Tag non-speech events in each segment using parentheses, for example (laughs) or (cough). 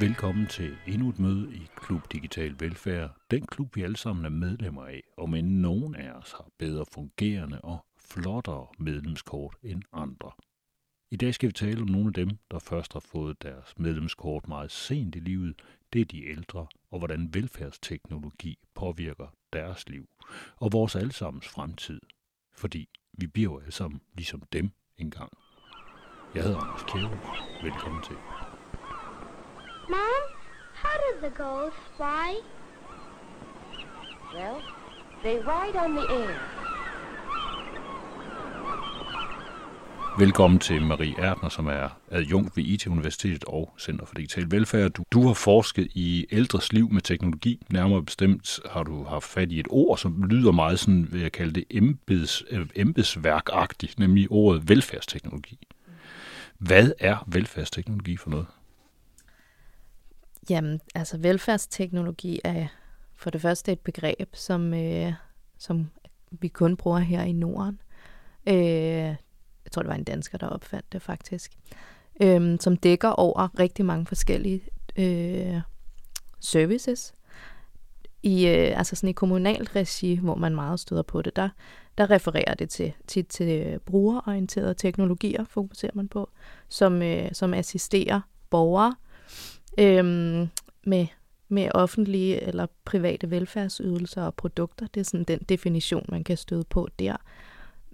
Velkommen til endnu et møde i Klub Digital Velfærd. Den klub, vi alle sammen er medlemmer af, og men nogen af os har bedre fungerende og flottere medlemskort end andre. I dag skal vi tale om nogle af dem, der først har fået deres medlemskort meget sent i livet. Det er de ældre, og hvordan velfærdsteknologi påvirker deres liv og vores allesammens fremtid. Fordi vi bliver jo alle sammen ligesom dem engang. Jeg hedder Anders Kjær. Velkommen til. Mom, how do the gulls fly? Well, they ride on the air. Velkommen til Marie Erdner, som er adjunkt ved IT-universitetet og Center for Digital Velfærd. Du, du har forsket i ældres liv med teknologi. Nærmere bestemt har du haft fat i et ord, som lyder meget sådan, vil jeg kalde det, embeds, øh, embedsværkagtigt, nemlig ordet velfærdsteknologi. Hvad er velfærdsteknologi for noget? Jamen, altså velfærdsteknologi er for det første et begreb, som, øh, som vi kun bruger her i Norden. Øh, jeg tror, det var en dansker, der opfandt det faktisk. Øh, som dækker over rigtig mange forskellige øh, services. I, øh, altså sådan i kommunalt regi, hvor man meget støder på det, der, der refererer det til, tit til øh, brugerorienterede teknologier, fokuserer man på, som, øh, som assisterer borgere øhm, med, med offentlige eller private velfærdsydelser og produkter. Det er sådan den definition, man kan støde på der.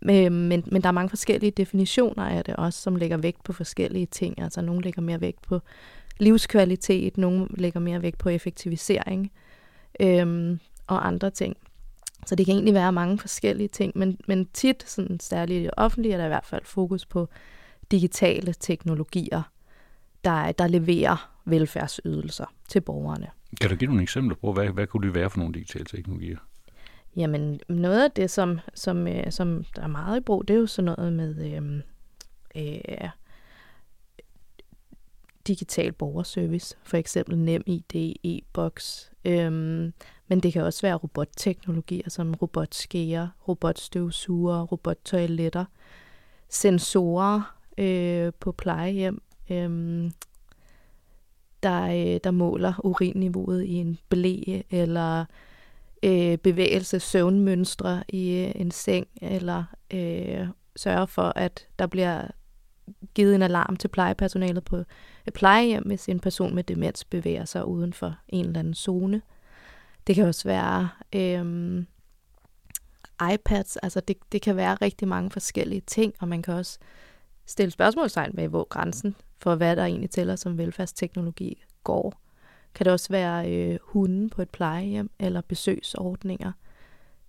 Men, men, men der er mange forskellige definitioner af det også, som lægger vægt på forskellige ting. Altså nogle lægger mere vægt på livskvalitet, nogle lægger mere vægt på effektivisering øhm, og andre ting. Så det kan egentlig være mange forskellige ting, men, men tit, sådan særligt i det offentlige, er der i hvert fald fokus på digitale teknologier, der, der leverer velfærdsydelser til borgerne. Kan du give nogle eksempler på, hvad, hvad kunne det være for nogle digitale teknologier? Jamen, noget af det, som, som, øh, som der er meget i brug, det er jo sådan noget med øh, øh, digital borgerservice, for eksempel NemID, e-boks, øh, men det kan også være robotteknologier som robotskeer, robotstøvsugere, robottoiletter, sensorer øh, på plejehjem, øh, der, øh, der måler urinniveauet i en blæ, eller øh, bevægelse, søvnmønstre i øh, en seng, eller øh, sørger for, at der bliver givet en alarm til plejepersonalet på et plejehjem, hvis en person med demens bevæger sig uden for en eller anden zone. Det kan også være øh, iPads, altså det, det kan være rigtig mange forskellige ting, og man kan også stille spørgsmålstegn med, hvor grænsen for, hvad der egentlig tæller som velfærdsteknologi går. Kan det også være øh, hunden på et plejehjem, eller besøgsordninger,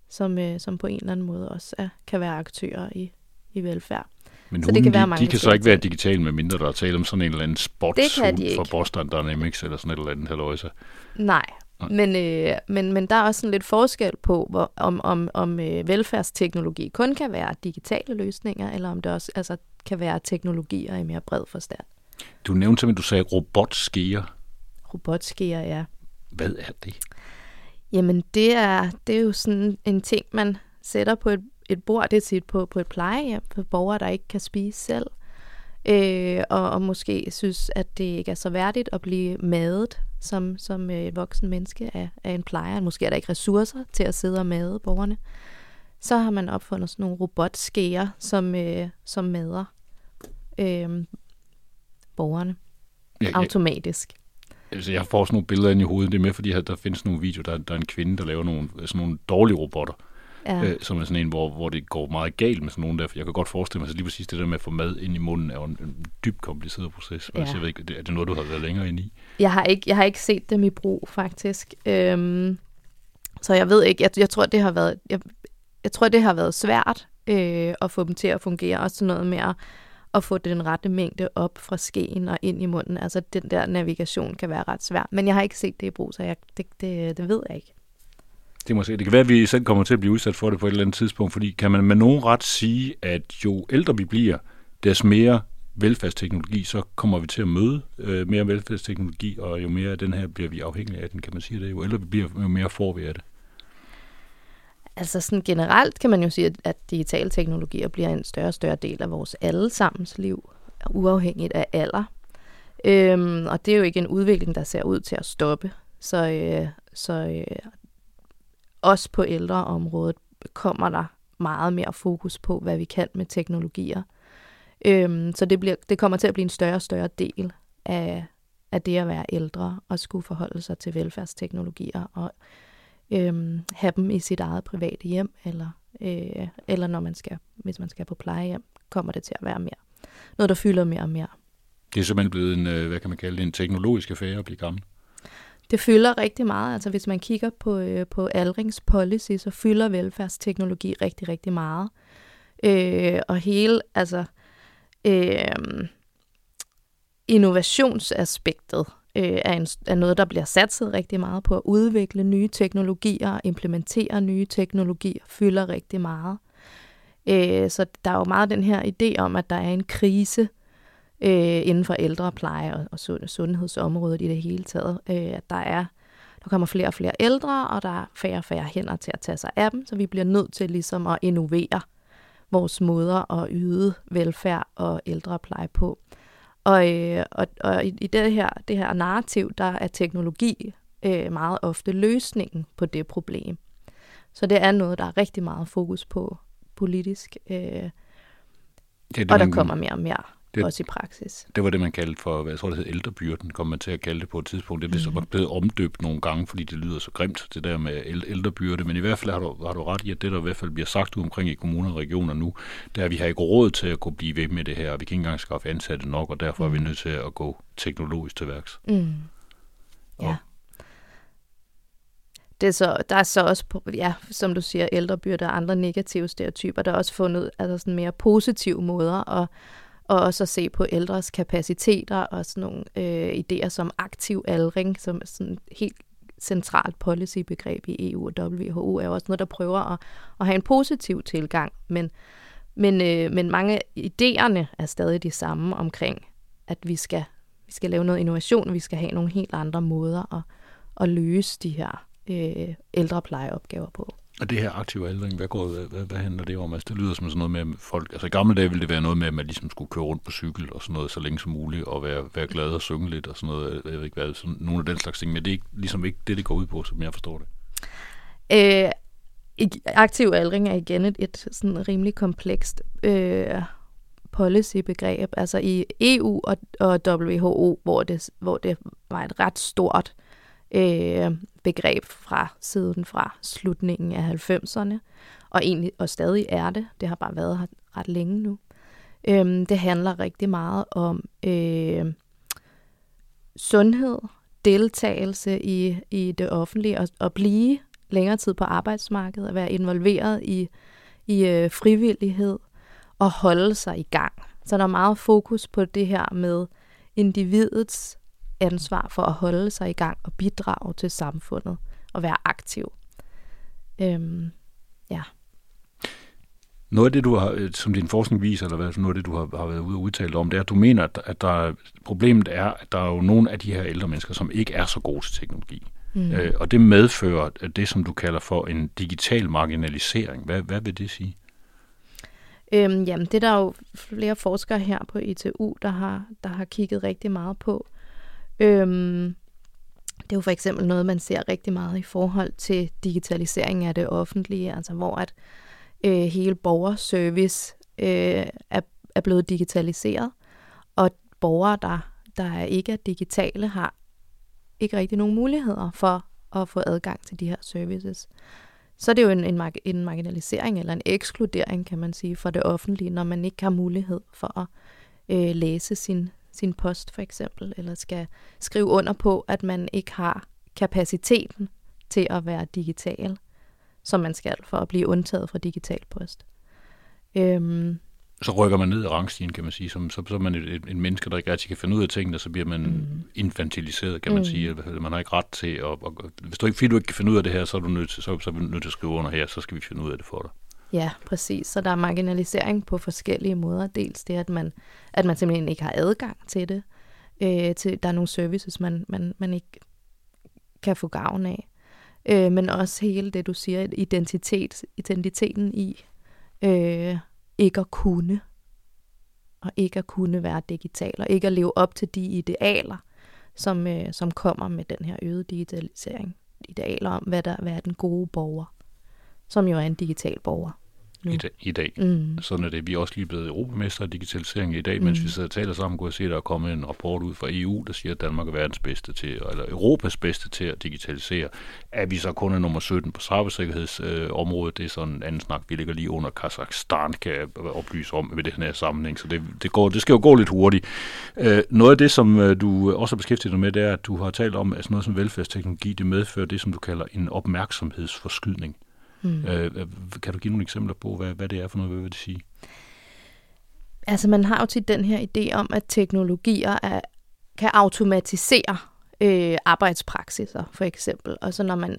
som, øh, som på en eller anden måde også er, kan være aktører i, i velfærd. Men så hunden, det kan være de, de kan så ikke være digitale, med mindre der er tale om sådan en eller anden sportshund for Boston Dynamics eller sådan et eller andet halvøjse. Nej, men, øh, men, men der er også sådan lidt forskel på, hvor, om, om, om øh, velfærdsteknologi kun kan være digitale løsninger, eller om det også altså, kan være teknologier i mere bred forstand. Du nævnte simpelthen, du sagde robotskeer. Robotskeer, ja. Hvad er det? Jamen, det er, det er jo sådan en ting, man sætter på et, et bord, det er tit på, på et plejehjem for borgere, der ikke kan spise selv. Øh, og, og måske synes, at det ikke er så værdigt at blive madet som, som øh, voksen menneske af, af en plejer. Måske er der ikke ressourcer til at sidde og made borgerne. Så har man opfundet sådan nogle robotskeer, som, øh, som mader øh, borgerne ja, automatisk. Altså, jeg får sådan nogle billeder ind i hovedet. Det er med, fordi der findes nogle videoer, der, der er en kvinde, der laver nogle, sådan nogle dårlige robotter. Ja. Øh, som er sådan en, hvor, hvor det går meget galt med sådan nogle der. For jeg kan godt forestille mig, at lige præcis det der med at få mad ind i munden er jo en, en dybt kompliceret proces. Ja. Altså, jeg ved ikke, er det noget, du har været længere ind i? Jeg har ikke, jeg har ikke set dem i brug, faktisk. Øhm, så jeg ved ikke, jeg, jeg tror, det har været, jeg, jeg tror, det har været svært øh, at få dem til at fungere. Også sådan noget med at at få den rette mængde op fra skeen og ind i munden. Altså den der navigation kan være ret svær. Men jeg har ikke set det i brug, så jeg, det, det, det ved jeg ikke. Det, må se. det kan være, at vi selv kommer til at blive udsat for det på et eller andet tidspunkt, fordi kan man med nogen ret sige, at jo ældre vi bliver, des mere velfærdsteknologi, så kommer vi til at møde øh, mere velfærdsteknologi, og jo mere af den her bliver vi afhængige af den, kan man sige det. Jo ældre vi bliver, jo mere får vi af det. Altså sådan generelt kan man jo sige, at digitale teknologier bliver en større og større del af vores allesammens liv, uafhængigt af alder. Øhm, og det er jo ikke en udvikling, der ser ud til at stoppe. Så, øh, så øh, også på ældreområdet kommer der meget mere fokus på, hvad vi kan med teknologier. Øhm, så det, bliver, det kommer til at blive en større og større del af, af det at være ældre og skulle forholde sig til velfærdsteknologier og øhm, have dem i sit eget private hjem, eller, øh, eller når man skal, hvis man skal på plejehjem, kommer det til at være mere. Noget, der fylder mere og mere. Det er simpelthen blevet en, øh, hvad kan man kalde det, en teknologisk affære at blive gammel. Det fylder rigtig meget. Altså hvis man kigger på, øh, på aldringspolicy, så fylder velfærdsteknologi rigtig, rigtig meget. Øh, og hele, altså øh, innovationsaspektet øh, er, en, er noget, der bliver satset rigtig meget på at udvikle nye teknologier, implementere nye teknologier, fylder rigtig meget. Øh, så der er jo meget den her idé om, at der er en krise øh, inden for ældrepleje og, og sundhedsområdet i det hele taget. Øh, at der er der kommer flere og flere ældre, og der er færre og færre hænder til at tage sig af dem, så vi bliver nødt til ligesom at innovere vores måder at yde velfærd og ældrepleje på. Og, øh, og, og i, i det her, det her narrativ, der er teknologi øh, meget ofte løsningen på det problem. Så det er noget, der er rigtig meget fokus på politisk, øh, det det, og der kommer mere og mere det, også i praksis. Det var det, man kaldte for, jeg tror, det hed ældrebyrden, kom man til at kalde det på et tidspunkt. Det er mm. så blevet omdøbt nogle gange, fordi det lyder så grimt, det der med ældrebyrde. Men i hvert fald har du, har du ret i, at det, der i hvert fald bliver sagt omkring i kommuner og regioner nu, det er, at vi har ikke råd til at kunne blive ved med det her, og vi kan ikke engang skaffe ansatte nok, og derfor mm. er vi mm. nødt til at gå teknologisk til værks. Mm. Ja. Og, det er så, der er så også, ja, som du siger, ældrebyrde og andre negative stereotyper. Der er også fundet altså sådan mere positive måder at, og også at se på ældres kapaciteter og sådan nogle øh, idéer som aktiv aldring, som er sådan helt centralt policybegreb i EU og WHO, er jo også noget, der prøver at, at have en positiv tilgang, men, men, øh, men mange idéerne er stadig de samme omkring, at vi skal, vi skal lave noget innovation, og vi skal have nogle helt andre måder at, at løse de her øh, ældreplejeopgaver på. Og det her aktive aldring, hvad, går, hvad, hvad handler det om? Altså, det lyder som sådan noget med, at folk, altså i gamle dage ville det være noget med, at man ligesom skulle køre rundt på cykel og sådan noget så længe som muligt, og være, være glad og synge lidt og sådan noget. Jeg ved ikke hvad, sådan nogle af den slags ting, men det er ikke, ligesom ikke det, det går ud på, som jeg forstår det. Øh, aktiv aldring er igen et, et sådan rimelig komplekst øh, policybegreb. Altså i EU og, og WHO, hvor det, hvor det var et ret stort øh, Øh, begreb fra siden fra slutningen af 90'erne, og egentlig og stadig er det. Det har bare været her ret længe nu. Øhm, det handler rigtig meget om øh, sundhed, deltagelse i, i det offentlige, og at blive længere tid på arbejdsmarkedet, at være involveret i, i øh, frivillighed og holde sig i gang. Så der er meget fokus på det her med individets ansvar for at holde sig i gang og bidrage til samfundet og være aktiv. Øhm, ja. Noget af det, du har, øh, som din forskning viser, eller hvad, noget af det, du har, har været ude og udtale om, det er, at du mener, at, at der, problemet er, at der er jo nogle af de her ældre mennesker, som ikke er så gode til teknologi. Mm. Øh, og det medfører det, som du kalder for en digital marginalisering. Hvad, hvad vil det sige? Øhm, jamen, det er der jo flere forskere her på ITU, der har, der har kigget rigtig meget på. Øhm, det er jo for eksempel noget, man ser rigtig meget i forhold til digitalisering af det offentlige, altså hvor at øh, hele borgerservice øh, er, er blevet digitaliseret, og borgere, der, der ikke er digitale, har ikke rigtig nogen muligheder for at få adgang til de her services. Så er det jo en, en, en marginalisering eller en ekskludering, kan man sige, for det offentlige, når man ikke har mulighed for at øh, læse sin sin post for eksempel, eller skal skrive under på, at man ikke har kapaciteten til at være digital, som man skal for at blive undtaget fra digital post. Øhm, så rykker man ned i rangstigen, kan man sige. Som, så, så er man et, et, en menneske, der ikke rigtig kan finde ud af tingene, så bliver man mm. infantiliseret, kan man mm. sige. Man har ikke ret til at... Og, hvis du ikke, fordi du ikke kan finde ud af det her, så er du nødt til, så, så er vi nødt til at skrive under her, så skal vi finde ud af det for dig. Ja, præcis. Så der er marginalisering på forskellige måder. Dels det, at man, at man simpelthen ikke har adgang til det. Øh, til, der er nogle services, man, man, man ikke kan få gavn af. Øh, men også hele det, du siger, identitet, identiteten i øh, ikke at kunne og ikke at kunne være digital, og ikke at leve op til de idealer, som, øh, som kommer med den her øgede digitalisering. Idealer om, hvad, der, hvad er den gode borger, som jo er en digital borger nu. I, dag, i dag. Mm. Sådan er det. Vi er også lige blevet europamester i digitalisering i dag, mens mm. vi sidder og taler sammen, kunne jeg se, at der er kommet en rapport ud fra EU, der siger, at Danmark er verdens bedste til, eller Europas bedste til at digitalisere. Er vi så kun er nummer 17 på cybersikkerhedsområdet? Øh, det er sådan en anden snak. Vi ligger lige under Kazakhstan, kan jeg oplyse om ved det her sammenhæng. Så det, det, går, det skal jo gå lidt hurtigt. Øh, noget af det, som øh, du også har beskæftiget dig med, det er, at du har talt om, at sådan noget som velfærdsteknologi, det medfører det, som du kalder en opmærksomhedsforskydning. Mm. Øh, kan du give nogle eksempler på, hvad, hvad det er for noget, hvad vil det sige? Altså man har jo til den her idé om, at teknologier er, kan automatisere øh, arbejdspraksiser, for eksempel. Og så når man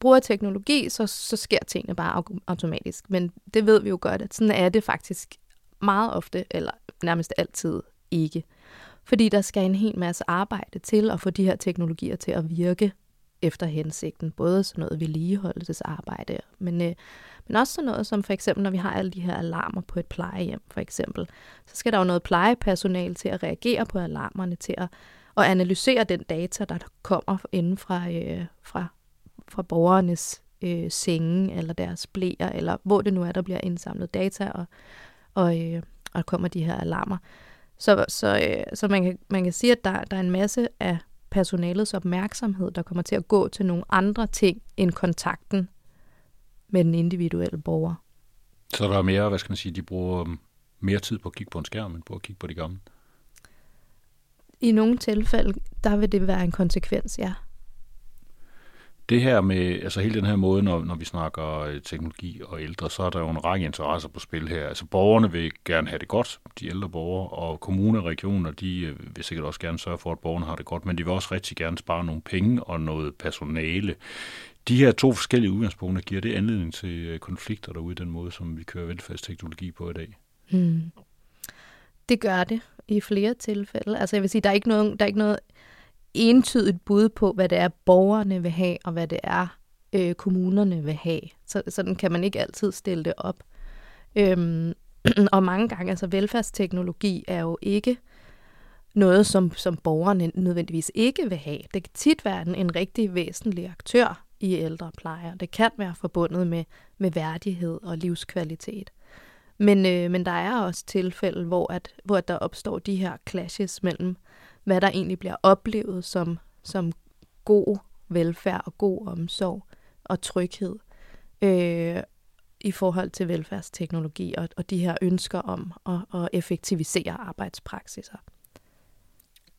bruger teknologi, så, så sker tingene bare automatisk. Men det ved vi jo godt, at sådan er det faktisk meget ofte, eller nærmest altid ikke. Fordi der skal en hel masse arbejde til at få de her teknologier til at virke efter hensigten. Både sådan noget vedligeholdelsesarbejde, men, øh, men også sådan noget som for eksempel, når vi har alle de her alarmer på et plejehjem, for eksempel, så skal der jo noget plejepersonal til at reagere på alarmerne, til at, at analysere den data, der kommer inden fra, øh, fra, fra borgernes øh, senge, eller deres blæer, eller hvor det nu er, der bliver indsamlet data, og, og, øh, og kommer de her alarmer. Så, så, øh, så man, kan, man kan sige, at der, der er en masse af personalets opmærksomhed, der kommer til at gå til nogle andre ting end kontakten med den individuelle borger. Så der er mere, hvad skal man sige, de bruger um, mere tid på at kigge på en skærm, end på at kigge på de gamle? I nogle tilfælde, der vil det være en konsekvens, ja det her med, altså hele den her måde, når, når vi snakker øh, teknologi og ældre, så er der jo en række interesser på spil her. Altså borgerne vil gerne have det godt, de ældre borgere, og kommuner og regioner, de øh, vil sikkert også gerne sørge for, at borgerne har det godt, men de vil også rigtig gerne spare nogle penge og noget personale. De her to forskellige udgangspunkter, giver det anledning til øh, konflikter derude, den måde, som vi kører velfærdsteknologi på i dag? Hmm. Det gør det i flere tilfælde. Altså jeg vil sige, der er ikke noget, der er ikke noget entydigt bud på, hvad det er, borgerne vil have, og hvad det er, øh, kommunerne vil have. Så, sådan kan man ikke altid stille det op. Øhm, (clears throat) og mange gange, altså velfærdsteknologi er jo ikke noget, som, som borgerne nødvendigvis ikke vil have. Det kan tit være en, en rigtig væsentlig aktør i ældrepleje, det kan være forbundet med, med værdighed og livskvalitet. Men, øh, men der er også tilfælde, hvor, at, hvor der opstår de her clashes mellem hvad der egentlig bliver oplevet som, som god velfærd og god omsorg og tryghed øh, i forhold til velfærdsteknologi og, og de her ønsker om at, at effektivisere arbejdspraksiser.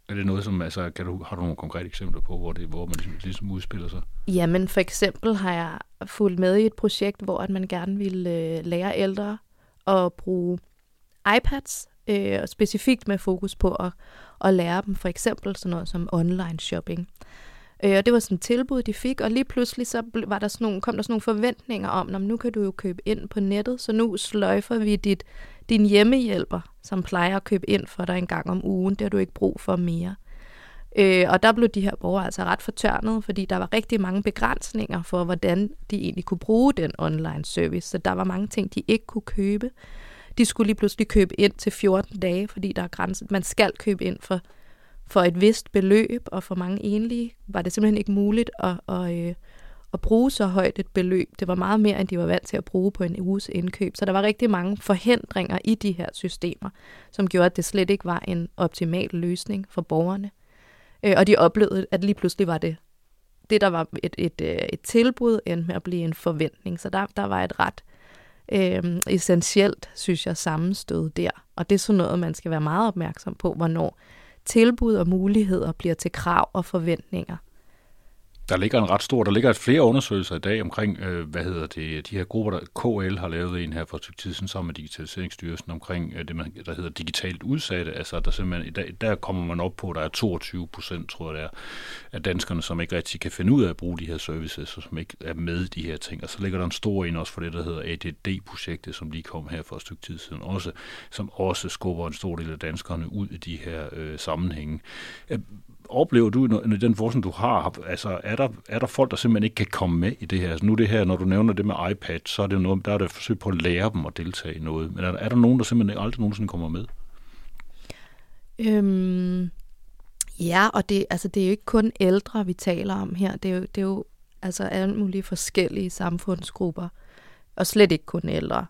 Er det noget, som, altså, kan du, har du nogle konkrete eksempler på, hvor, det, hvor man ligesom, ligesom udspiller sig? Jamen, for eksempel har jeg fulgt med i et projekt, hvor at man gerne ville øh, lære ældre at bruge iPads, øh, specifikt med fokus på at, at lære dem for eksempel sådan noget som online shopping. Øh, og det var sådan et tilbud, de fik, og lige pludselig så var der sådan nogle, kom der sådan nogle forventninger om, at nu kan du jo købe ind på nettet, så nu sløjfer vi dit, din hjemmehjælper, som plejer at købe ind for dig en gang om ugen. Det har du ikke brug for mere. Øh, og der blev de her borgere altså ret fortørnet, fordi der var rigtig mange begrænsninger for, hvordan de egentlig kunne bruge den online service. Så der var mange ting, de ikke kunne købe de skulle lige pludselig købe ind til 14 dage, fordi der er grænset. Man skal købe ind for, for et vist beløb, og for mange enlige var det simpelthen ikke muligt at, at, øh, at bruge så højt et beløb. Det var meget mere, end de var vant til at bruge på en uges indkøb. Så der var rigtig mange forhindringer i de her systemer, som gjorde, at det slet ikke var en optimal løsning for borgerne. Øh, og de oplevede, at lige pludselig var det det, der var et, et, øh, et tilbud, endte med at blive en forventning. Så der, der var et ret øh, essentielt, synes jeg, sammenstød der. Og det er sådan noget, man skal være meget opmærksom på, hvornår tilbud og muligheder bliver til krav og forventninger. Der ligger en ret stor, der ligger et flere undersøgelser i dag omkring, øh, hvad hedder det, de her grupper, der KL har lavet en her for et tid siden sammen med Digitaliseringsstyrelsen omkring øh, det, man, der hedder digitalt udsatte. Altså, der, simpelthen, der, der kommer man op på, at der er 22 procent, tror jeg det er, af danskerne, som ikke rigtig kan finde ud af at bruge de her services, og som ikke er med i de her ting. Og så ligger der en stor en også for det, der hedder ADD-projektet, som lige kom her for et stykke tid siden også, som også skubber en stor del af danskerne ud i de her øh, sammenhænge. Øh, oplever du i den forskning, du har, altså er der, er der folk, der simpelthen ikke kan komme med i det her? Altså nu det her, når du nævner det med iPad, så er det noget, der er det forsøg på at lære dem at deltage i noget. Men er, der, er der nogen, der simpelthen aldrig nogensinde kommer med? Øhm, ja, og det, altså, det er jo ikke kun ældre, vi taler om her. Det er jo, det er jo altså alle mulige forskellige samfundsgrupper, og slet ikke kun ældre.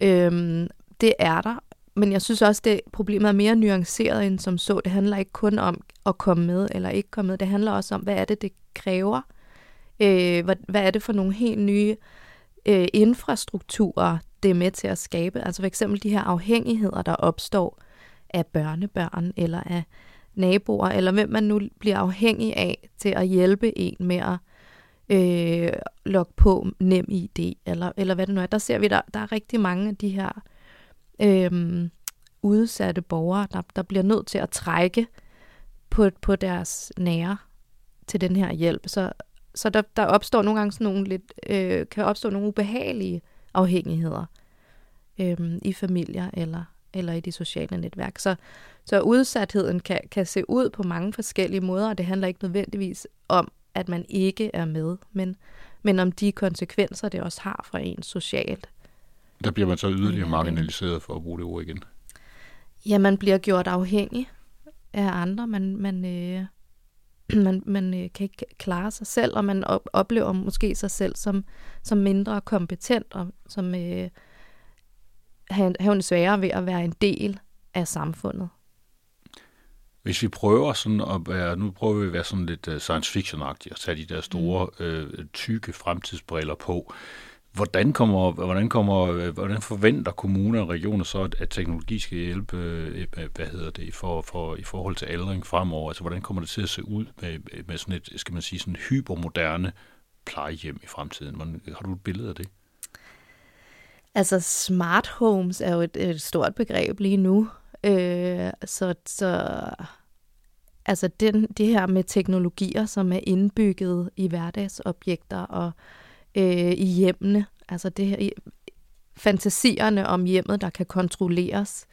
Øhm, det er der, men jeg synes også, det problemet er mere nuanceret end som så. Det handler ikke kun om at komme med eller ikke komme med. Det handler også om, hvad er det, det kræver. Øh, hvad, hvad er det for nogle helt nye øh, infrastrukturer, det er med til at skabe. Altså for eksempel de her afhængigheder, der opstår af børnebørn eller af naboer, eller hvem man nu bliver afhængig af til at hjælpe en med at øh, logge på nem ID, eller, eller hvad det nu er. Der ser vi, der, der er rigtig mange af de her øh, udsatte borgere, der, der bliver nødt til at trække på, på deres nære til den her hjælp. Så, så der, der opstår nogle gange sådan nogle lidt, øh, kan opstå nogle ubehagelige afhængigheder øh, i familier eller, eller i de sociale netværk. Så, så udsatheden kan, kan se ud på mange forskellige måder, og det handler ikke nødvendigvis om, at man ikke er med, men, men om de konsekvenser, det også har for en socialt. Der bliver man så yderligere marginaliseret for at bruge det ord igen. Ja, man bliver gjort afhængig af andre. Man, man, øh, (clears throat) man, man øh, kan ikke klare sig selv, og man op, oplever måske sig selv som, som mindre kompetent, og som øh, har en sværere ved at være en del af samfundet. Hvis vi prøver sådan at være, nu prøver vi at være sådan lidt uh, science fiction-agtige og tage de der store, mm. øh, tykke fremtidsbriller på. Hvordan, kommer, hvordan, kommer, hvordan forventer kommuner og regioner så, at, at teknologi skal hjælpe øh, hvad hedder det, for, for, i forhold til aldring fremover? Altså, hvordan kommer det til at se ud med, med sådan et, skal man sige, sådan hypermoderne plejehjem i fremtiden? Hvordan, har du et billede af det? Altså, smart homes er jo et, et stort begreb lige nu. Øh, så, så altså den, det her med teknologier, som er indbygget i hverdagsobjekter og øh, Øh, i hjemmene, altså det her, fantasierne om hjemmet, der kan kontrolleres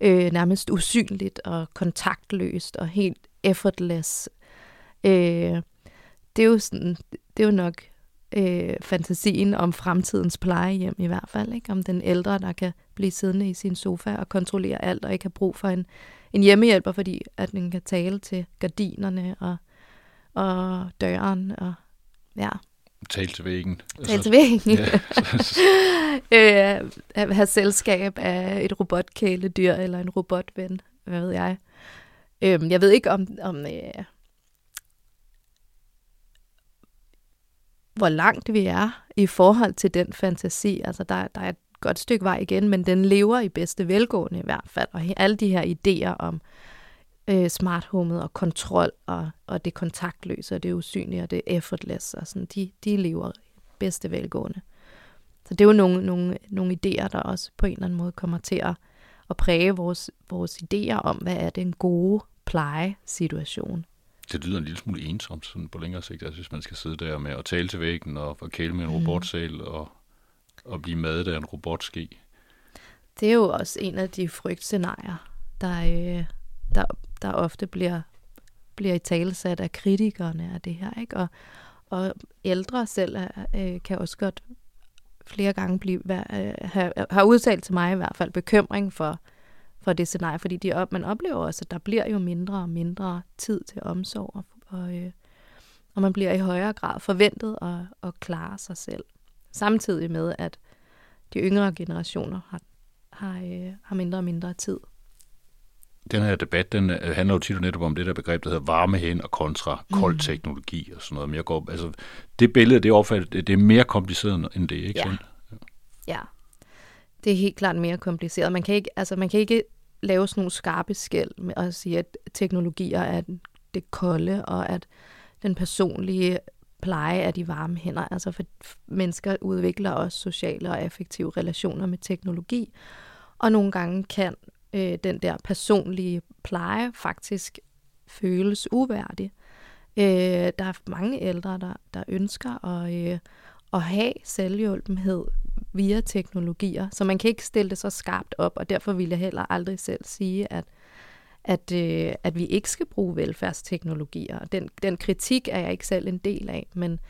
øh, nærmest usynligt og kontaktløst og helt effortless. Øh, det er jo sådan, det er jo nok øh, fantasien om fremtidens plejehjem i hvert fald. Ikke? Om den ældre, der kan blive siddende i sin sofa og kontrollere alt, og ikke har brug for en, en hjemmehjælper, fordi at den kan tale til gardinerne og, og døren. Og, ja. Tale til væggen. Tale til væggen. Ja. (laughs) øh, have selskab af et robotkæledyr eller en robotven, hvad ved jeg. Øh, jeg ved ikke, om, om øh, hvor langt vi er i forhold til den fantasi. Altså, der, der er et godt stykke vej igen, men den lever i bedste velgående i hvert fald. Og alle de her idéer om øh, smart homet og kontrol og, og det kontaktløse og det usynlige og det effortless, og sådan, de, de lever bedste velgående. Så det er jo nogle, nogle, nogle idéer, der også på en eller anden måde kommer til at, at præge vores, vores idéer om, hvad er den gode plejesituation. Det lyder en lille smule ensomt sådan på længere sigt, altså hvis man skal sidde der med at tale til væggen og, og kæle med en mm. robotsal og, og blive madet af en robotske. Det er jo også en af de frygtscenarier, der, øh, der, der ofte bliver, bliver i talesat af kritikerne af det her. Ikke? Og, og ældre selv øh, kan også godt flere gange blive, øh, har udtalt til mig i hvert fald bekymring for, for det scenarie, fordi de op, man oplever også, at der bliver jo mindre og mindre tid til omsorg, og, og, øh, og man bliver i højere grad forventet at, at klare sig selv. Samtidig med, at de yngre generationer har, har, øh, har mindre og mindre tid. Den her debat, den øh, handler jo tit netop om det der begreb, der hedder varme hen og kontra kold mm. teknologi og sådan noget. Men jeg går, altså, det billede, det opfattet, det, det er mere kompliceret end det, ikke ja. sådan? Ja. ja. Det er helt klart mere kompliceret. Man kan ikke, altså, man kan ikke lave sådan nogle skarpe skæld med at sige, at teknologier er det kolde, og at den personlige pleje af de varme hænder. Altså for mennesker udvikler også sociale og affektive relationer med teknologi, og nogle gange kan øh, den der personlige pleje faktisk føles uværdig. Øh, der er mange ældre, der, der ønsker at, øh, at have selvhjulpenhed via teknologier, så man kan ikke stille det så skarpt op, og derfor vil jeg heller aldrig selv sige, at, at, øh, at vi ikke skal bruge velfærdsteknologier. Den, den kritik er jeg ikke selv en del af, men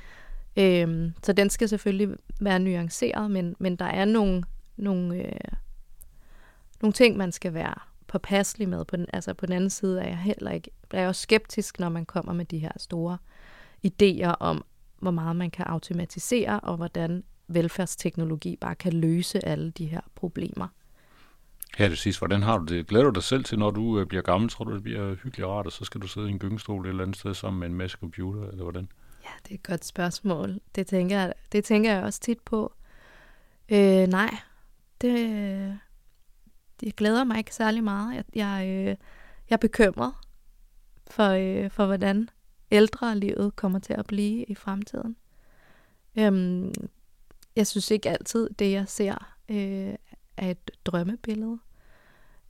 øh, så den skal selvfølgelig være nuanceret, men, men der er nogle, nogle, øh, nogle ting, man skal være påpasselig med. På den, altså på den anden side er jeg heller ikke, er jeg også skeptisk, når man kommer med de her store idéer om, hvor meget man kan automatisere, og hvordan velfærdsteknologi bare kan løse alle de her problemer. Her det sidste, hvordan har du det? Glæder du dig selv til, når du øh, bliver gammel? Tror du, det bliver hyggeligt rart, og så skal du sidde i en gyngestol et eller andet sted sammen med en masse computer, eller hvordan? Ja, det er et godt spørgsmål. Det tænker jeg, det tænker jeg også tit på. Øh, nej, det, jeg glæder mig ikke særlig meget. Jeg, jeg, øh, jeg er bekymret for, øh, for, hvordan ældre livet kommer til at blive i fremtiden. Øhm, jeg synes ikke altid, det jeg ser, øh, er et drømmebillede.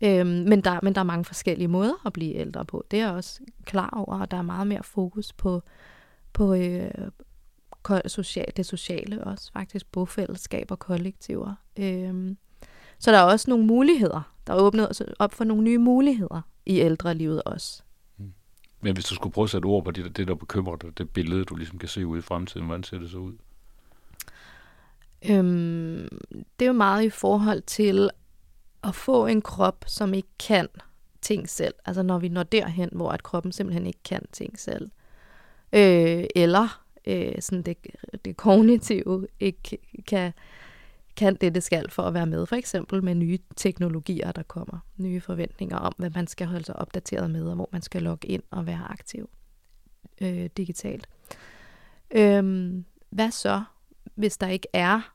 Øhm, men, der, men der er mange forskellige måder at blive ældre på. Det er jeg også klar over, og der er meget mere fokus på, på øh, social, det sociale også, faktisk bofællesskaber, og kollektiver. Øhm, så der er også nogle muligheder. Der er åbnet op for nogle nye muligheder i ældrelivet også. Mm. Men hvis du skulle prøve at sætte ord på det, det der bekymrer dig, det billede, du ligesom kan se ud i fremtiden, hvordan ser det så ud? Øhm, det er jo meget i forhold til at få en krop, som ikke kan ting selv. Altså når vi når derhen, hvor at kroppen simpelthen ikke kan ting selv. Øh, eller øh, sådan det, det kognitive ikke kan, kan det, det skal for at være med. For eksempel med nye teknologier, der kommer. Nye forventninger om, hvad man skal holde sig opdateret med, og hvor man skal logge ind og være aktiv øh, digitalt. Øh, hvad så, hvis der ikke er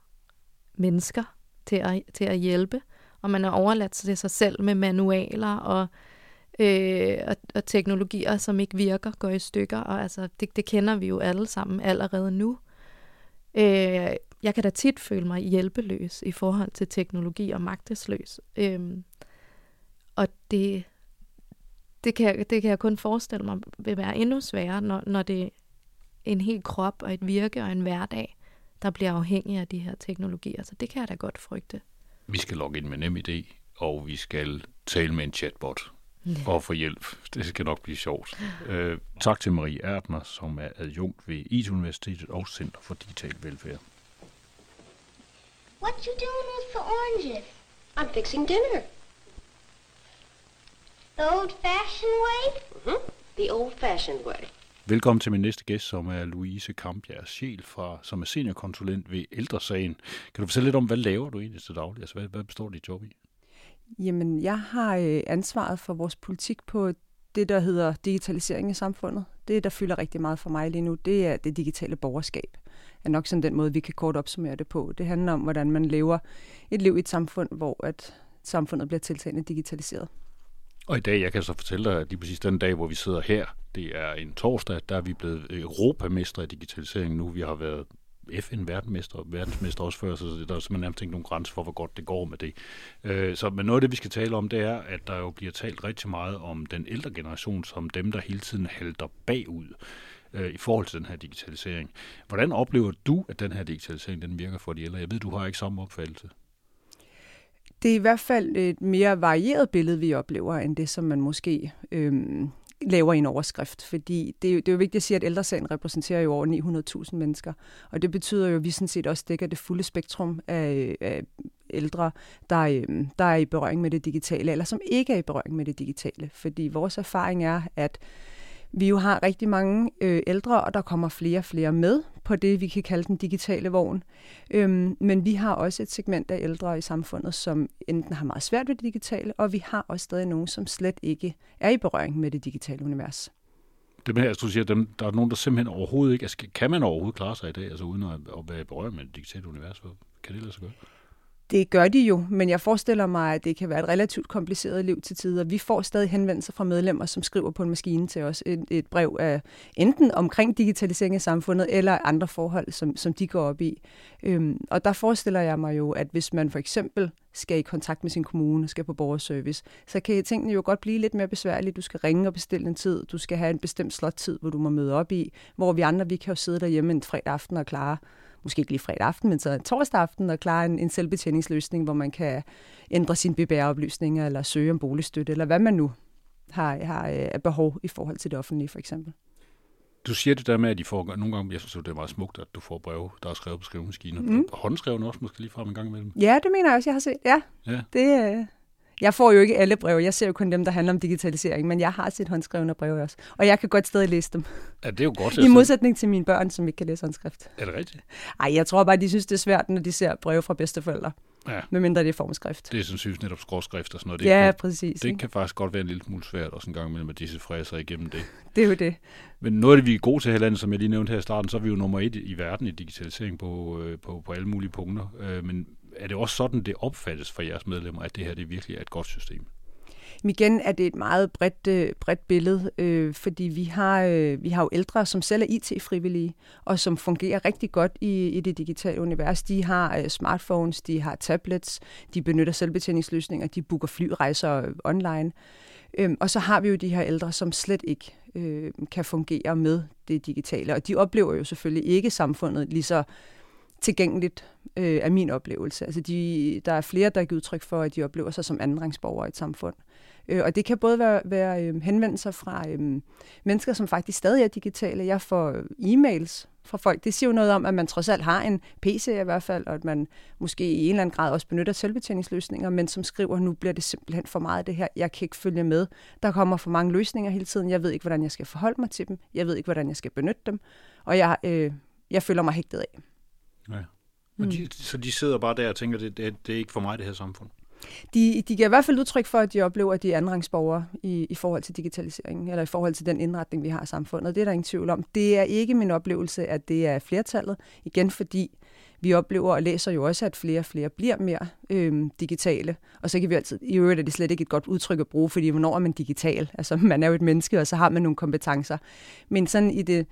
mennesker til at, til at hjælpe, og man er overladt til sig selv med manualer og, øh, og, og teknologier, som ikke virker, går i stykker, og altså, det, det kender vi jo alle sammen allerede nu. Øh, jeg kan da tit føle mig hjælpeløs i forhold til teknologi og magtesløs. Øh, og det, det, kan, det kan jeg kun forestille mig vil være endnu sværere, når, når det er en hel krop og et virke og en hverdag, der bliver afhængige af de her teknologier. Så det kan jeg da godt frygte. Vi skal logge ind med NemID, og vi skal tale med en chatbot ja. og få hjælp. Det skal nok blive sjovt. Uh, tak til Marie Erdner, som er adjunkt ved IT-universitetet og Center for Digital Velfærd. What you doing with the oranges? I'm fixing dinner. The old-fashioned way? Mm-hmm. The old-fashioned way. Velkommen til min næste gæst, som er Louise Kampjær Sjæl, fra, som er seniorkonsulent ved Ældresagen. Kan du fortælle lidt om, hvad laver du egentlig til daglig? Altså, hvad, hvad består dit job i? Jamen, jeg har øh, ansvaret for vores politik på det, der hedder digitalisering i samfundet. Det, der fylder rigtig meget for mig lige nu, det er det digitale borgerskab er nok sådan den måde, vi kan kort opsummere det på. Det handler om, hvordan man lever et liv i et samfund, hvor at samfundet bliver tiltagende digitaliseret. Og i dag, jeg kan så fortælle dig, at lige præcis den dag, hvor vi sidder her, det er en torsdag, der er vi blevet europamestre i digitalisering nu. Vi har været FN-verdensmester verdensmester også før, så der er simpelthen nærmest ikke nogen grænse for, hvor godt det går med det. Øh, så, men noget af det, vi skal tale om, det er, at der jo bliver talt rigtig meget om den ældre generation som dem, der hele tiden halter bagud øh, i forhold til den her digitalisering. Hvordan oplever du, at den her digitalisering den virker for de ældre? Jeg ved, du har ikke samme opfattelse. Det er i hvert fald et mere varieret billede, vi oplever, end det, som man måske øh, laver i en overskrift. Fordi det er, det er jo vigtigt at sige, at ældresagen repræsenterer jo over 900.000 mennesker. Og det betyder jo, at vi sådan set også dækker det fulde spektrum af, af ældre, der, øhm, der er i berøring med det digitale, eller som ikke er i berøring med det digitale. Fordi vores erfaring er, at vi jo har rigtig mange øh, ældre, og der kommer flere og flere med på det, vi kan kalde den digitale vogn. Øhm, men vi har også et segment af ældre i samfundet, som enten har meget svært ved det digitale, og vi har også stadig nogen, som slet ikke er i berøring med det digitale univers. Det med, altså, du siger, dem, der er nogen, der simpelthen overhovedet ikke... Altså, kan man overhovedet klare sig i dag, altså uden at, at være i berøring med det digitale univers? Kan det lade sig gøre? Det gør de jo, men jeg forestiller mig, at det kan være et relativt kompliceret liv til tider. Vi får stadig henvendelser fra medlemmer, som skriver på en maskine til os et, et brev af enten omkring digitalisering af samfundet eller andre forhold, som, som de går op i. Øhm, og der forestiller jeg mig jo, at hvis man for eksempel skal i kontakt med sin kommune, skal på borgerservice, så kan tingene jo godt blive lidt mere besværlige. Du skal ringe og bestille en tid, du skal have en bestemt slottid, hvor du må møde op i, hvor vi andre, vi kan jo sidde derhjemme en fredag aften og klare måske ikke lige fredag aften, men så torsdag aften og klare en, en selvbetjeningsløsning, hvor man kan ændre sine BBR-oplysninger eller søge om boligstøtte, eller hvad man nu har, har øh, behov i forhold til det offentlige, for eksempel. Du siger det der med, at de får, nogle gange, jeg synes det er meget smukt, at du får breve, der er skrevet på skrivemaskiner. Mm. Og håndskrevet også måske lige frem en gang imellem. Ja, det mener jeg også, jeg har set. Ja, ja. Det, øh, Jeg får jo ikke alle breve. Jeg ser jo kun dem, der handler om digitalisering, men jeg har set håndskrevne breve også. Og jeg kan godt stadig læse dem. Ja, det er jo godt. I modsætning til mine børn, som ikke kan læse håndskrift. Er det rigtigt? Ej, jeg tror bare, de synes, det er svært, når de ser breve fra bedsteforældre. Ja. Medmindre det er formskrift. Det er sandsynligvis netop skråskrift og sådan noget. Det ja, kan, præcis. Det ikke? kan faktisk godt være en lille smule svært også en gang imellem at disse fræser igennem det. (laughs) Det er jo det. Men noget af det, vi er gode til her landet, som jeg lige nævnte her i starten, så er vi jo nummer et i verden i digitalisering på, øh, på, på alle mulige punkter. Øh, men er det også sådan, det opfattes for jeres medlemmer, at det her det virkelig er et godt system? Men igen er det et meget bredt, øh, bredt billede, øh, fordi vi har, øh, vi har jo ældre, som selv er IT-frivillige, og som fungerer rigtig godt i, i det digitale univers. De har øh, smartphones, de har tablets, de benytter selvbetjeningsløsninger, de booker flyrejser øh, online. Øhm, og så har vi jo de her ældre, som slet ikke øh, kan fungere med det digitale, og de oplever jo selvfølgelig ikke samfundet lige så tilgængeligt øh, af min oplevelse. Altså de, der er flere, der har givet udtryk for, at de oplever sig som andenrangsborgere i et samfund. Øh, og det kan både være, være øh, henvendelser fra øh, mennesker, som faktisk stadig er digitale. Jeg får e-mails fra folk. Det siger jo noget om, at man trods alt har en PC i hvert fald, og at man måske i en eller anden grad også benytter selvbetjeningsløsninger, men som skriver, nu bliver det simpelthen for meget af det her. Jeg kan ikke følge med. Der kommer for mange løsninger hele tiden. Jeg ved ikke, hvordan jeg skal forholde mig til dem. Jeg ved ikke, hvordan jeg skal benytte dem. Og jeg, øh, jeg føler mig hægtet af. Ja. Og de, så de sidder bare der og tænker, det, det, det er ikke for mig, det her samfund? De, de giver i hvert fald udtryk for, at de oplever, at de er andenrangsborgere i, i forhold til digitaliseringen, eller i forhold til den indretning, vi har i samfundet. Det er der ingen tvivl om. Det er ikke min oplevelse, at det er flertallet. Igen fordi vi oplever og læser jo også, at flere og flere bliver mere øh, digitale. Og så kan vi altid, i øvrigt er det slet ikke et godt udtryk at bruge, fordi hvornår er man digital? Altså (laughs) man er jo et menneske, og så har man nogle kompetencer. Men sådan i, det,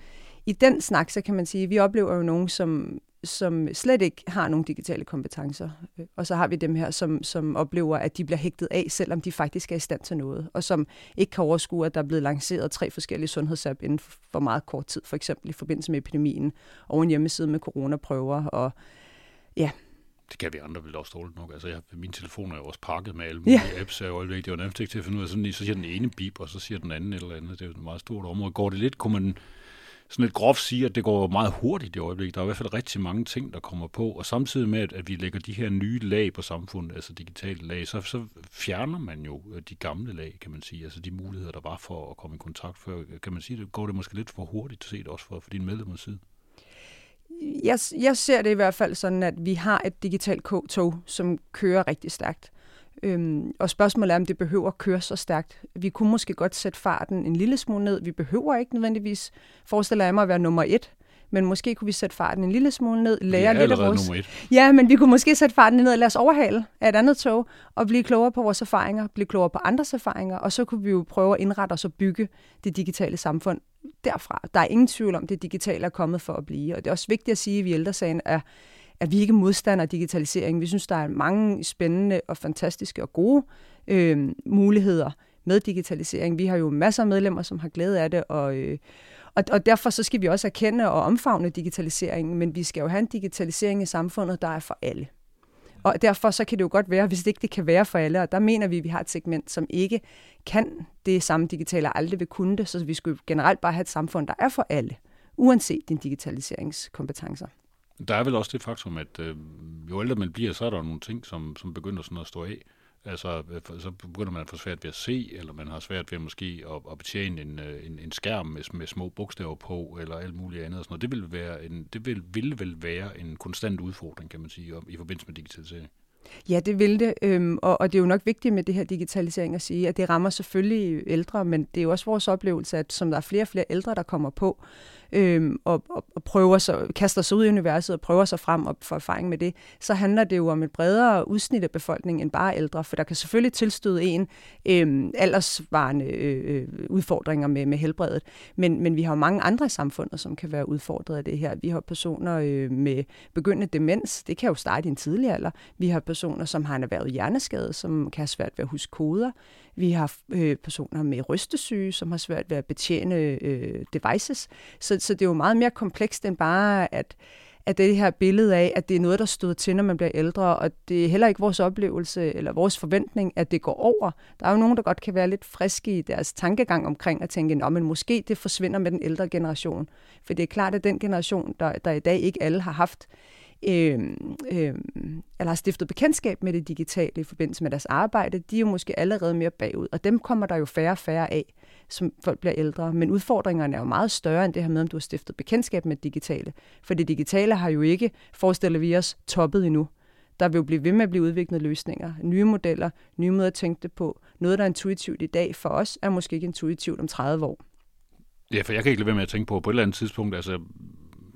i den snak, så kan man sige, at vi oplever jo nogen, som som slet ikke har nogen digitale kompetencer. Og så har vi dem her, som, som oplever, at de bliver hægtet af, selvom de faktisk er i stand til noget, og som ikke kan overskue, at der er blevet lanceret tre forskellige sundhedsapp inden for meget kort tid, for eksempel i forbindelse med epidemien, og en hjemmeside med coronaprøver, og ja, det kan vi andre vel også dårligt nok. Altså, jeg, min telefon er jo også pakket med alle mulige Ja. apps. Jeg er jo det nærmest ikke til at finde ud af, sådan, så siger den ene bip, og så siger den anden et eller andet. Det er jo et meget stort område. Går det lidt, kunne man sådan lidt groft sige, at det går meget hurtigt i øjeblikket. Der er i hvert fald rigtig mange ting, der kommer på, og samtidig med, at, at vi lægger de her nye lag på samfundet, altså digitale lag, så, så fjerner man jo øh, de gamle lag, kan man sige, altså de muligheder, der var for at komme i kontakt før. Kan man sige, det går det måske lidt for hurtigt set også for, for din medlemmers side? jeg, jeg ser det i hvert fald sådan, at vi har et digitalt tog, som kører rigtig stærkt. Øhm, og spørgsmålet er, om det behøver at køre så stærkt. Vi kunne måske godt sætte farten en lille smule ned. Vi behøver ikke nødvendigvis, forestiller jeg mig, at være nummer et. Men måske kunne vi sætte farten en lille smule ned, lære vi lidt af vores... nummer et. Ja, men vi kunne måske sætte farten ned og lade os overhale af et andet tog, og blive klogere på vores erfaringer, blive klogere på andres erfaringer, og så kunne vi jo prøve at indrette os og bygge det digitale samfund derfra. Der er ingen tvivl om, at det digitale er kommet for at blive, og det er også vigtigt at sige, at vi i ældresagen er, at vi ikke er modstandere af digitalisering. Vi synes, der er mange spændende og fantastiske og gode øh, muligheder med digitalisering. Vi har jo masser af medlemmer, som har glæde af det, og, øh, og, og derfor så skal vi også erkende og omfavne digitaliseringen, men vi skal jo have en digitalisering i samfundet, der er for alle. Og derfor så kan det jo godt være, hvis det ikke det kan være for alle, og der mener vi, at vi har et segment, som ikke kan det samme digitale, og aldrig vil kunne det, så vi skulle generelt bare have et samfund, der er for alle, uanset din digitaliseringskompetencer. Der er vel også det faktum, at øh, jo ældre man bliver, så er der nogle ting, som, som begynder sådan at stå af. Altså, øh, så begynder man at få svært ved at se, eller man har svært ved måske at, at betjene en, øh, en, en skærm med, med små bogstaver på, eller alt muligt andet. Og sådan noget. Det, vil være en, det vil, vil vel være en konstant udfordring, kan man sige, i forbindelse med digitalisering. Ja, det vil det, øhm, og, og det er jo nok vigtigt med det her digitalisering at sige, at det rammer selvfølgelig ældre, men det er jo også vores oplevelse, at som der er flere og flere ældre, der kommer på, øhm, og, og, og prøver sig, kaster sig ud i universet og prøver sig frem og får erfaring med det, så handler det jo om et bredere udsnit af befolkningen end bare ældre, for der kan selvfølgelig tilstøde en øhm, øh, aldersvarende øh, udfordringer med, med helbredet, men, men vi har jo mange andre i samfundet, som kan være udfordret af det her. Vi har personer øh, med begyndende demens, det kan jo starte i en tidlig alder. Vi har personer, som har en erhvervet hjerneskade, som kan have svært ved at huske koder. Vi har øh, personer med rystesyge, som har svært ved at betjene øh, devices. Så, så det er jo meget mere komplekst end bare, at, at det her billede af, at det er noget, der støder til, når man bliver ældre, og det er heller ikke vores oplevelse eller vores forventning, at det går over. Der er jo nogen, der godt kan være lidt friske i deres tankegang omkring at tænke, at men måske det forsvinder med den ældre generation. For det er klart, at den generation, der, der i dag ikke alle har haft øh, øh, eller har stiftet bekendtskab med det digitale i forbindelse med deres arbejde, de er jo måske allerede mere bagud, og dem kommer der jo færre og færre af, som folk bliver ældre. Men udfordringerne er jo meget større end det her med, om du har stiftet bekendtskab med det digitale. For det digitale har jo ikke, forestiller vi os, toppet endnu. Der vil jo blive ved med at blive udviklet løsninger, nye modeller, nye måder at tænke det på. Noget, der er intuitivt i dag for os, er måske ikke intuitivt om 30 år. Ja, for jeg kan ikke lade være med at tænke på, på et eller andet tidspunkt, altså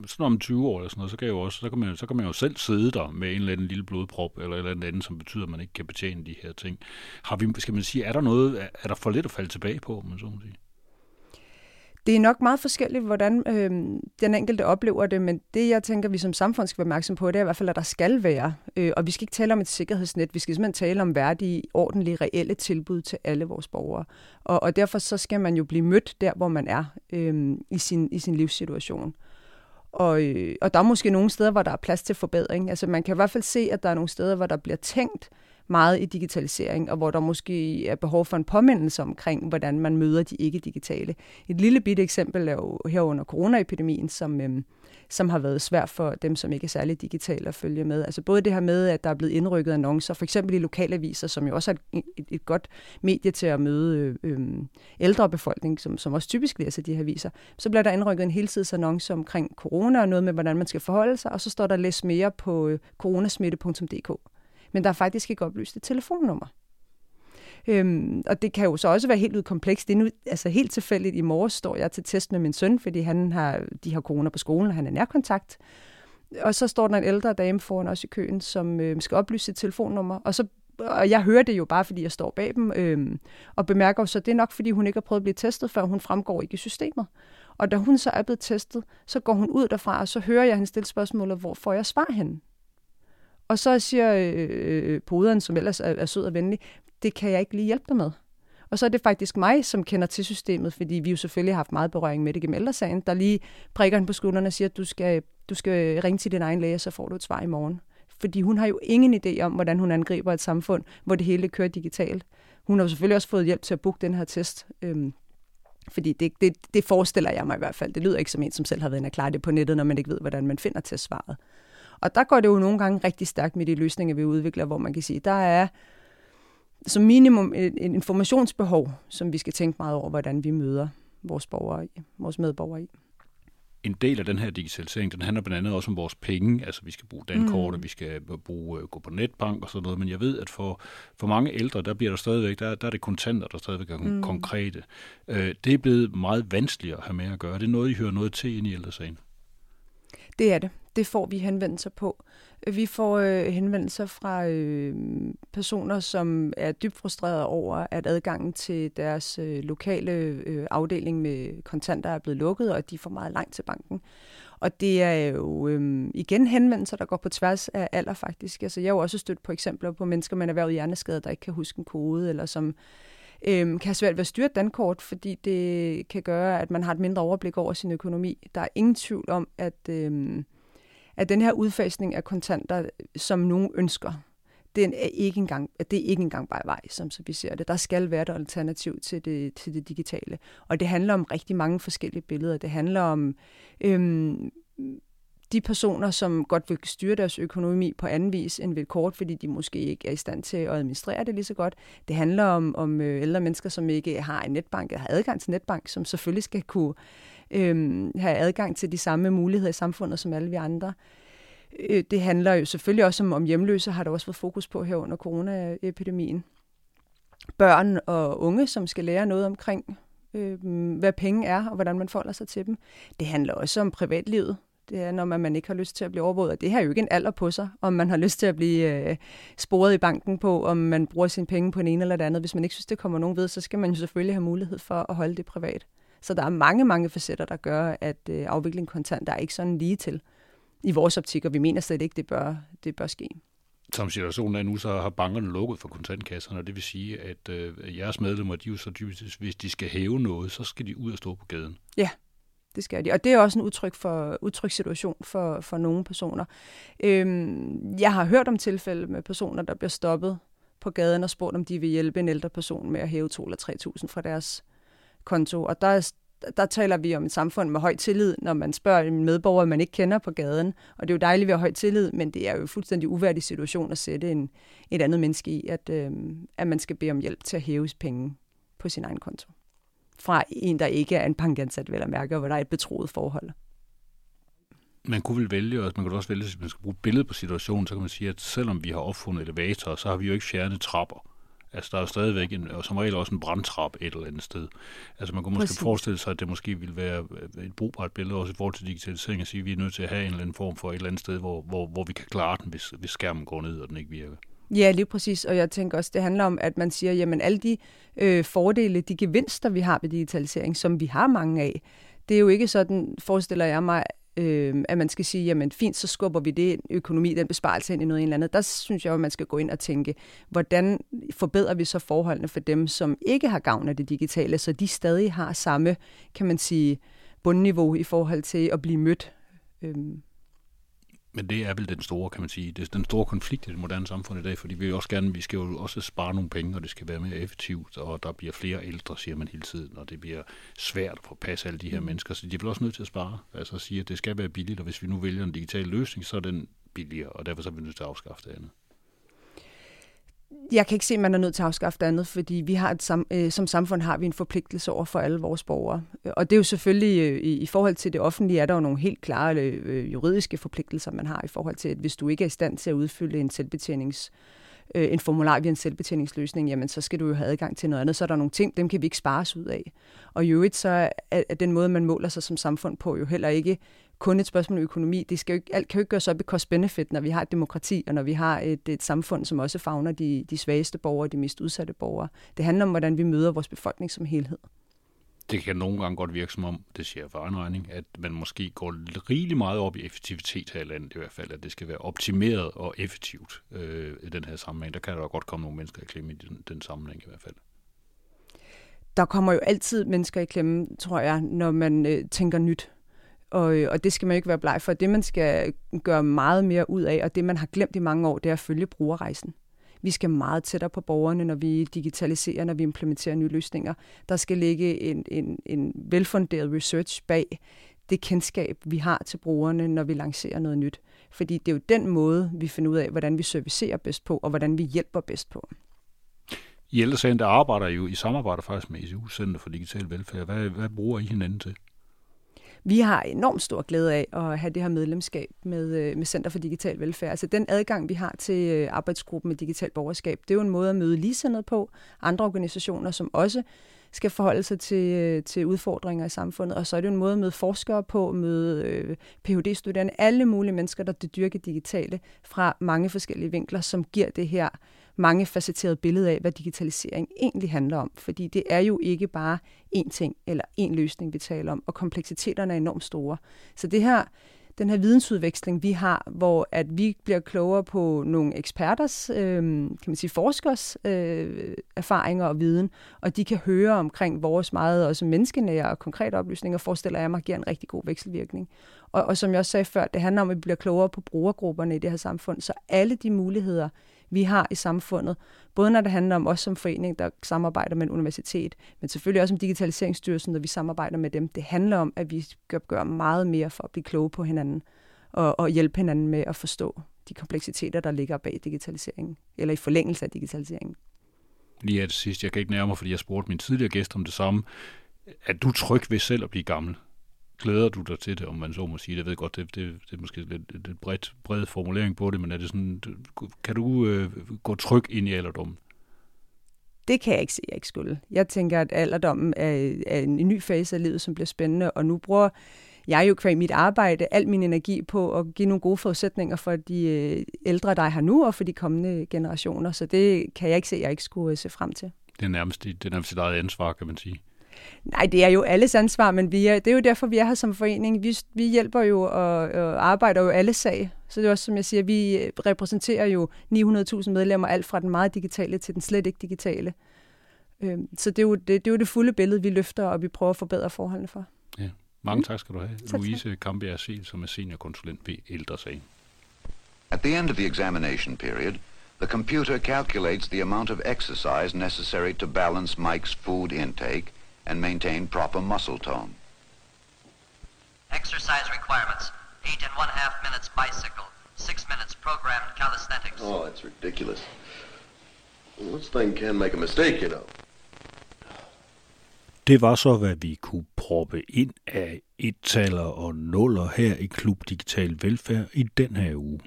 sådan om 20 år eller sådan noget, så kan, jeg jo også, så, kan man, så kan man jo selv sidde der med en eller anden lille blodprop eller et eller andet, som betyder, at man ikke kan betjene de her ting. Har vi, skal man sige, er der noget, er der for lidt at falde tilbage på, man så må sige? Det er nok meget forskelligt, hvordan øh, den enkelte oplever det, men det, jeg tænker, vi som samfund skal være opmærksom på, det er i hvert fald, at der skal være. Øh, og vi skal ikke tale om et sikkerhedsnet, vi skal simpelthen tale om værdige, ordentlige, reelle tilbud til alle vores borgere. Og, og derfor så skal man jo blive mødt der, hvor man er øh, i, sin, i sin livssituation. Og, øh, og der er måske nogle steder, hvor der er plads til forbedring. Altså man kan i hvert fald se, at der er nogle steder, hvor der bliver tænkt meget i digitalisering, og hvor der måske er behov for en påmindelse omkring, hvordan man møder de ikke-digitale. Et lille bitte eksempel er jo her under coronaepidemien, som, øhm, som har været svært for dem, som ikke er særlig digitale at følge med. Altså både det her med, at der er blevet indrykket annoncer, for eksempel i lokalaviser, som jo også er et, et, et godt medie til at møde øh, øhm, ældre befolkning, som, som også typisk læser de her aviser. Så bliver der indrykket en heltidsannonce omkring corona og noget med, hvordan man skal forholde sig, og så står der læs mere på øh, coronasmitte.dk men der er faktisk ikke oplyst et telefonnummer. Øhm, og det kan jo så også være helt ud komplekst. Det er nu altså helt tilfældigt. I morges står jeg til test med min søn, fordi han har, de har corona på skolen, og han er nærkontakt. Og så står der en ældre dame foran os i køen, som øh, skal oplyse sit telefonnummer. Og, så, og jeg hører det jo bare, fordi jeg står bag dem, øh, og bemærker så, at det er nok, fordi hun ikke har prøvet at blive testet, før hun fremgår ikke i systemet. Og da hun så er blevet testet, så går hun ud derfra, og så hører jeg hende stille spørgsmålet, hvor får jeg svar henne? Og så siger øh, poderen, som ellers er, er sød og venlig, det kan jeg ikke lige hjælpe dig med. Og så er det faktisk mig, som kender til systemet, fordi vi jo selvfølgelig har haft meget berøring med det gennem ældresagen, der lige prikker hende på skulderen og siger, at du skal, du skal ringe til din egen læge, så får du et svar i morgen. Fordi hun har jo ingen idé om, hvordan hun angriber et samfund, hvor det hele kører digitalt. Hun har jo selvfølgelig også fået hjælp til at booke den her test. Øhm, fordi det, det, det forestiller jeg mig i hvert fald. Det lyder ikke som en, som selv har været inde og klare det på nettet, når man ikke ved, hvordan man finder testsvaret. Og der går det jo nogle gange rigtig stærkt med de løsninger, vi udvikler, hvor man kan sige, der er som minimum et, et informationsbehov, som vi skal tænke meget over, hvordan vi møder vores, borgere, vores medborgere i. En del af den her digitalisering, den handler blandt andet også om vores penge. Altså vi skal bruge dankort, mm. vi skal bruge, øh, gå på netbank og sådan noget. Men jeg ved, at for, for mange ældre, der bliver der stadigvæk, der, der er det kontanter, der stadigvæk er mm. konkrete. Øh, det er blevet meget vanskeligere at have med at gøre. Det er noget, I hører noget til ind i ældresagen. Det er det. Det får vi henvendelser på. Vi får øh, henvendelser fra øh, personer, som er dybt frustrerede over, at adgangen til deres øh, lokale øh, afdeling med kontanter er blevet lukket, og at de får meget langt til banken. Og det er jo øh, igen henvendelser, der går på tværs af alder faktisk. Altså, jeg har jo også stødt på eksempler på mennesker med en erhvervet hjerneskade, der ikke kan huske en kode, eller som øh, kan have svært ved at styre et dankort, fordi det kan gøre, at man har et mindre overblik over sin økonomi. Der er ingen tvivl om, at, øh, at den her udfasning af kontanter, som nogen ønsker, den er ikke engang, det er ikke engang bare vej, som så vi ser det. Der skal være et alternativ til det, til det digitale. Og det handler om rigtig mange forskellige billeder. Det handler om øhm, de personer, som godt vil styre deres økonomi på anden vis end ved kort, fordi de måske ikke er i stand til at administrere det lige så godt. Det handler om, om øh, ældre mennesker, som ikke har en netbank eller har adgang til netbank, som selvfølgelig skal kunne øh, have adgang til de samme muligheder i samfundet som alle vi andre. Øh, det handler jo selvfølgelig også om, om hjemløse, har der også været fokus på her under coronaepidemien. Børn og unge, som skal lære noget omkring, øh, hvad penge er, og hvordan man forholder sig til dem. Det handler også om privatlivet. Det er, når man, man ikke har lyst til at blive overvåget. Det har jo ikke en alder på sig, om man har lyst til at blive øh, sporet i banken på, om man bruger sine penge på en ene eller det andet. Hvis man ikke synes, det kommer nogen ved, så skal man jo selvfølgelig have mulighed for at holde det privat. Så der er mange, mange facetter, der gør, at øh, afvikling kontant er ikke sådan lige til i vores optik, og vi mener slet ikke, det bør, det bør ske. Som situationen er nu, så har bankerne lukket for kontantkasserne, og det vil sige, at øh, jeres medlemmer, de jo så typisk, hvis de skal hæve noget, så skal de ud og stå på gaden. Ja, det skal de. Og det er også en udtryk for utryg for, for nogle personer. Øhm, jeg har hørt om tilfælde med personer, der bliver stoppet på gaden og spurgt, om de vil hjælpe en ældre person med at hæve 2 eller 3.000 fra deres konto. Og der der taler vi om et samfund med høj tillid, når man spørger en medborger, man ikke kender på gaden. Og det er jo dejligt ved at høj tillid, men det er jo en fuldstændig uværdig situation at sætte en, et andet menneske i, at, øh, at man skal bede om hjælp til at hæve penge på sin egen konto. Fra en, der ikke er en bankansat, vel at mærke, og hvor der er et betroet forhold man kunne vel vælge, og man kunne også vælge, hvis man skal bruge billede på situationen, så kan man sige, at selvom vi har opfundet elevatorer, så har vi jo ikke fjernet trapper. Altså, der er jo stadigvæk en, og som regel også en brandtrap et eller andet sted. Altså, man kunne måske Præcis. forestille sig, at det måske ville være et brugbart billede også i forhold til digitalisering, at sige, at vi er nødt til at have en eller anden form for et eller andet sted, hvor, hvor, hvor vi kan klare den, hvis, hvis skærmen går ned, og den ikke virker. Ja, lige præcis. Og jeg tænker også, det handler om, at man siger, jamen alle de øh, fordele, de gevinster, vi har ved digitalisering, som vi har mange af, det er jo ikke sådan, forestiller jeg mig, øh, at man skal sige, jamen fint, så skubber vi det økonomi, den besparelse ind i noget eller andet. Der synes jeg at man skal gå ind og tænke, hvordan forbedrer vi så forholdene for dem, som ikke har gavn af det digitale, så de stadig har samme, kan man sige, bundniveau i forhold til at blive mødt. Øh, men det er vel den store, kan man sige, det er den store konflikt i det moderne samfund i dag, fordi vi vil også gerne, vi skal jo også spare nogle penge, og det skal være mere effektivt, og der bliver flere ældre, siger man hele tiden, og det bliver svært at få passe alle de her mm. mennesker, så de bliver også nødt til at spare, altså at sige, at det skal være billigt, og hvis vi nu vælger en digital løsning, så er den billigere, og derfor så er vi nødt til at afskaffe det andet jeg kan ikke se, at man er nødt til at afskaffe det andet, fordi vi har et sam, øh, som samfund har vi en forpligtelse over for alle vores borgere. Øh, og det er jo selvfølgelig, øh, i, i forhold til det offentlige, er der jo nogle helt klare øh, juridiske forpligtelser, man har i forhold til, at hvis du ikke er i stand til at udfylde en selvbetjenings øh, en formular via en selvbetjeningsløsning, jamen så skal du jo have adgang til noget andet. Så er der nogle ting, dem kan vi ikke spares ud af. Og i øvrigt så er, er den måde, man måler sig som samfund på, jo heller ikke kun et spørgsmål om økonomi. Det skal jo ikke, alt kan jo ikke gøres op i cost-benefit, når vi har et demokrati, og når vi har et, et samfund, som også fagner de, de svageste borgere, de mest udsatte borgere. Det handler om, hvordan vi møder vores befolkning som helhed. Det kan nogle gange godt virke som om, det siger for egen regning, at man måske går rigeligt meget op i effektivitet her i landet i hvert fald, at det skal være optimeret og effektivt øh, i den her sammenhæng. Der kan der godt komme nogle mennesker i klemme i den, den sammenhæng i hvert fald der kommer jo altid mennesker i klemme, tror jeg, når man øh, tænker nyt. Og, øh, og det skal man jo ikke være bleg for. Det, man skal gøre meget mere ud af, og det, man har glemt i mange år, det er at følge brugerrejsen. Vi skal meget tættere på borgerne, når vi digitaliserer, når vi implementerer nye løsninger. Der skal ligge en, en, en velfunderet research bag det kendskab, vi har til brugerne, når vi lancerer noget nyt. Fordi det er jo den måde, vi finder ud af, hvordan vi servicerer bedst på, og hvordan vi hjælper bedst på. I Ældresagen, der arbejder I jo i samarbejde faktisk med ICU Center for Digital Velfærd. Hvad, hvad bruger I hinanden til? Vi har enormt stor glæde af at have det her medlemskab med, øh, med Center for Digital Velfærd. Altså den adgang, vi har til øh, arbejdsgruppen med digital borgerskab, det er jo en måde at møde ligesindede på. Andre organisationer, som også skal forholde sig til, øh, til udfordringer i samfundet. Og så er det jo en måde at møde forskere på, møde øh, Ph.D.-studerende, alle mulige mennesker, der dyrker digitale fra mange forskellige vinkler, som giver det her facetterede billede af, hvad digitalisering egentlig handler om. Fordi det er jo ikke bare én ting eller én løsning, vi taler om, og kompleksiteterne er enormt store. Så det her, den her vidensudveksling, vi har, hvor at vi bliver klogere på nogle eksperters, øh, kan man sige forskers øh, erfaringer og viden, og de kan høre omkring vores meget også menneskenære og konkrete oplysninger, forestiller jeg mig giver en rigtig god vekselvirkning. Og, og som jeg også sagde før, det handler om, at vi bliver klogere på brugergrupperne i det her samfund, så alle de muligheder, vi har i samfundet. Både når det handler om os som forening, der samarbejder med en universitet, men selvfølgelig også om Digitaliseringsstyrelsen, når vi samarbejder med dem. Det handler om, at vi skal gøre meget mere for at blive kloge på hinanden og, og hjælpe hinanden med at forstå de kompleksiteter, der ligger bag digitaliseringen, eller i forlængelse af digitaliseringen. Lige her til sidst, jeg kan ikke nærme fordi jeg spurgte min tidligere gæst om det samme. Er du tryg ved selv at blive gammel? Glæder du dig til det, om man så må sige det? Jeg ved godt, det, det, det er måske lidt, lidt bredt, bred formulering på det, men er det sådan, kan du øh, gå tryg ind i alderdommen? Det kan jeg ikke se, jeg ikke skulle. Jeg tænker, at alderdommen er, er en ny fase af livet, som bliver spændende, og nu bruger jeg jo kvæg mit arbejde al min energi på at give nogle gode forudsætninger for de øh, ældre, der er her nu, og for de kommende generationer. Så det kan jeg ikke se, jeg ikke skulle øh, se frem til. Det er nærmest, det er nærmest sit eget ansvar, kan man sige. Nej, det er jo alles ansvar, men vi er, det er jo derfor, vi er her som forening. Vi, vi hjælper jo og, og arbejder jo alle sag. Så det er også, som jeg siger, vi repræsenterer jo 900.000 medlemmer, alt fra den meget digitale til den slet ikke digitale. Øhm, så det er, jo det, det er jo det fulde billede, vi løfter, og vi prøver at forbedre forholdene for. Ja. Mange tak skal du have, mm. Louise Kambjerg Sil, som er seniorkonsulent ved Ældresagen. At the end of the examination period, the computer calculates the amount of exercise necessary to balance Mike's food intake and maintain proper muscle tone. Exercise requirements. Eight and one half minutes bicycle. Six minutes programmed calisthenics. Oh, that's ridiculous. This thing can make a mistake, you know. Det var så, hvad vi kunne proppe ind af et-taller og nuller her i Klub Digital Velfærd i den her uge.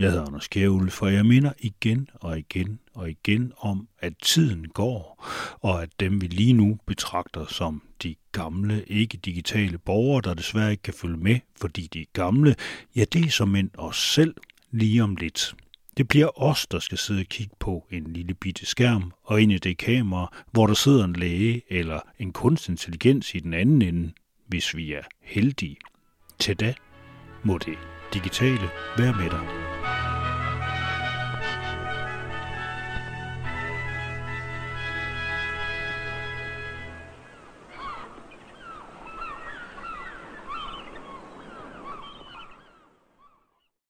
Jeg hedder Anders Kjærulf, for jeg minder igen og igen og igen om, at tiden går, og at dem vi lige nu betragter som de gamle, ikke-digitale borgere, der desværre ikke kan følge med, fordi de er gamle, ja, det er som end os selv lige om lidt. Det bliver os, der skal sidde og kigge på en lille bitte skærm og ind i det kamera, hvor der sidder en læge eller en kunstig intelligens i den anden ende, hvis vi er heldige. Til da må det digitale være med dig.